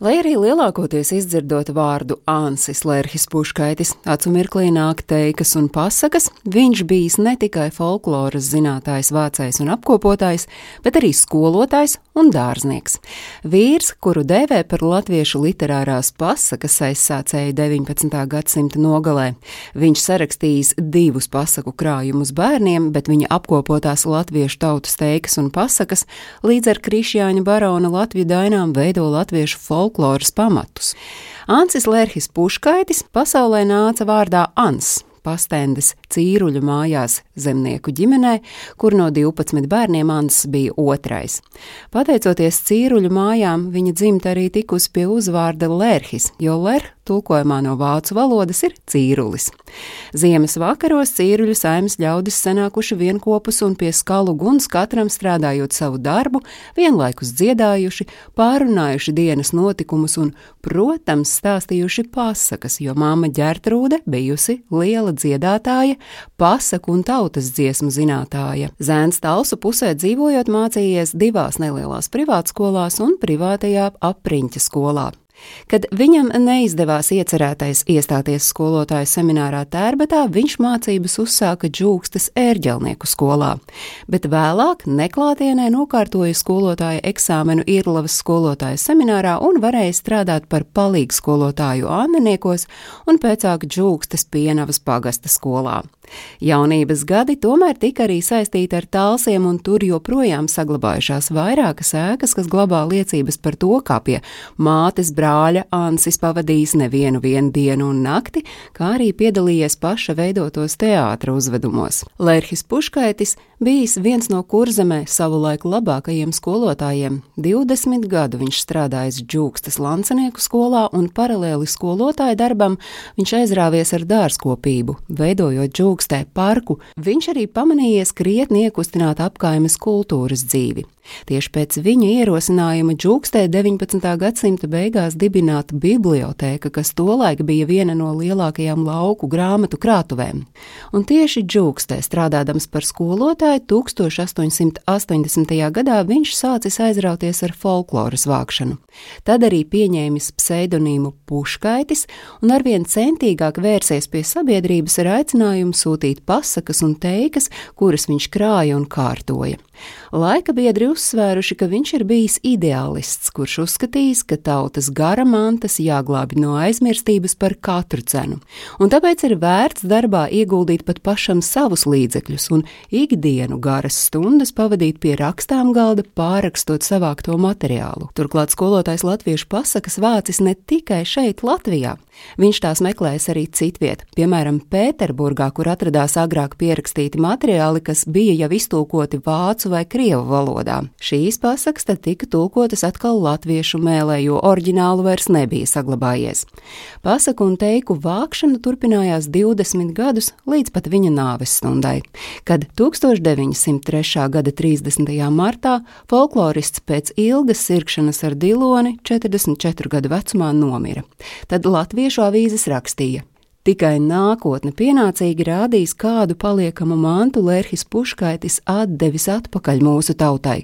Lai arī lielākoties izdzirdot vārdu Ansis Lērhis Puškaitis, acu mirklī nāk teikas un pasakas, viņš bijis ne tikai folkloras zinātājs, vācējs un apkopotājs, bet arī skolotājs un dārznieks. Vīrs, kuru dēvē par latviešu literārās pasakas aizsācēju 19. gadsimta nogalē. Viņš sarakstījis divus pasaku krājumus bērniem, bet viņa apkopotās latviešu tautas teikas un pasakas līdz ar Krišjāņa barona Latviju dainām veido latviešu folkloru folkloras pamatus. Ansis Lērhis Puškaitis pasaulē nāca vārdā Ans pastendes cīruļu mājās zemnieku ģimenē, kur no 12 bērniem Ants bija otrais. Pateicoties cīruļu mājām, viņa dzimta arī tikusi pie uzvārda Lērhis, jo Lēr tulkojumā no vācu valodas ir cīrulis. Ziemas vakaros cīruļu saimnes ļaudis sanākuši vienopus un pie skalu guns katram strādājot savu darbu, vienlaikus dziedājuši, pārunājuši dienas notikumus un, protams, stāstījuši pasakas, jo māma ģērtrūde bijusi liela dziedātāja, pasaku un tautas dziesmu zinātāja. Zēns Talsu pusē dzīvojot mācījies divās nelielās privātskolās un privātajā apriņķa skolā. Kad viņam neizdevās iecerētais iestāties skolotāja seminārā Tērbetā, viņš mācības uzsāka džūkstas ērģelnieku skolā, bet vēlāk neklātienē nokārtoja skolotāja eksāmenu Irlavas skolotāja seminārā un varēja strādāt par palīgu skolotāju Anneniekos un pēcāk džūkstas pienavas pagasta skolā. Jaunības gadi tomēr tika arī saistīti ar tālsiem, un tur joprojām saglabājušās vairākas ēkas, kas glabā liecības par to, kā pie mātes brāļa Ansis pavadījis nevienu dienu un nakti, kā arī piedalījies paša veidotos teātra uzvedumos. Lērhis Puškaitis bijis viens no kurzemē savulaik labākajiem skolotājiem. 20 gadu viņš strādājis Džūkstas lancenieku skolā, un paralēli skolotāja darbam viņš aizrāvies ar dārzkopību, veidojot džūkstas Augstē parku, viņš arī pamanījies krietni iekustināt apkaimes kultūras dzīvi. Tieši pēc viņa ierosinājuma Džūkstē 19. gadsimta beigās dibināta bibliotēka, kas tolaik bija viena no lielākajām lauku grāmatu krātuvēm. Un tieši Džūkstē strādādams par skolotāju 1880. gadā viņš sācis aizrauties ar folkloras vākšanu. Tad arī pieņēmis pseidonīmu Puškaitis un arvien centīgāk vērsies pie sabiedrības ar aicinājumu sūtīt pasakas un teikas, kuras viņš krāja un kārtoja. Laika biedri uzsvēruši, ka viņš ir bijis ideālists, kurš uzskatījis, ka tautas gara mantas jāglābj no aizmirstības par katru cenu, un tāpēc ir vērts darbā ieguldīt pat pašam savus līdzekļus un ikdienu garas stundas pavadīt pie rakstām galda, pārakstot savākto materiālu. Turklāt skolotājs latviešu pasakas vācis ne tikai šeit, Latvijā. Viņš tās meklējas arī citviet, piemēram, Pēterburgā, kur atradās agrāk pierakstīti materiāli, kas bija jau iztulkoti vācu vai krievu valodā. Šīs pasakas tad tika tulkotas atkal latviešu mēlē, jo oriģinālu vairs nebija saglabājies. Pasaku un teiku vākšana turpinājās 20 gadus līdz pat viņa nāves stundai, kad 1903. gada 30. martā folklorists pēc ilgas sirkšanas ar diloni 44 gadu vecumā nomira. Tad latviešu avīzes rakstīja: Tikai nākotne pienācīgi rādīs, kādu paliekamu mantu Lērhis Puškaitis atdevis atpakaļ mūsu tautai,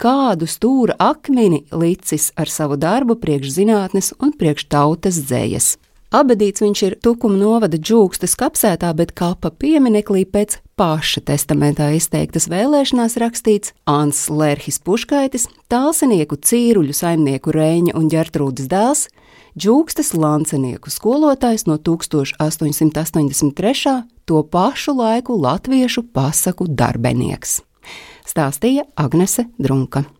kādu stūra akmeni licis ar savu darbu priekš zinātnes un priekš tautas dzējas. Abadīts viņš ir Tukuma novada džūkstas kapsētā, bet kapa piemineklī pēc paša testamentā izteiktas vēlēšanās rakstīts Ants Lērhis Puškaitis, tālsenieku cīruļu saimnieku Rēņa un Ģertrūdas dēls, Džūkstas lancenieku skolotājs no 1883. to pašu laiku latviešu pasaku darbenieks. Stāstīja Agnese Drunka.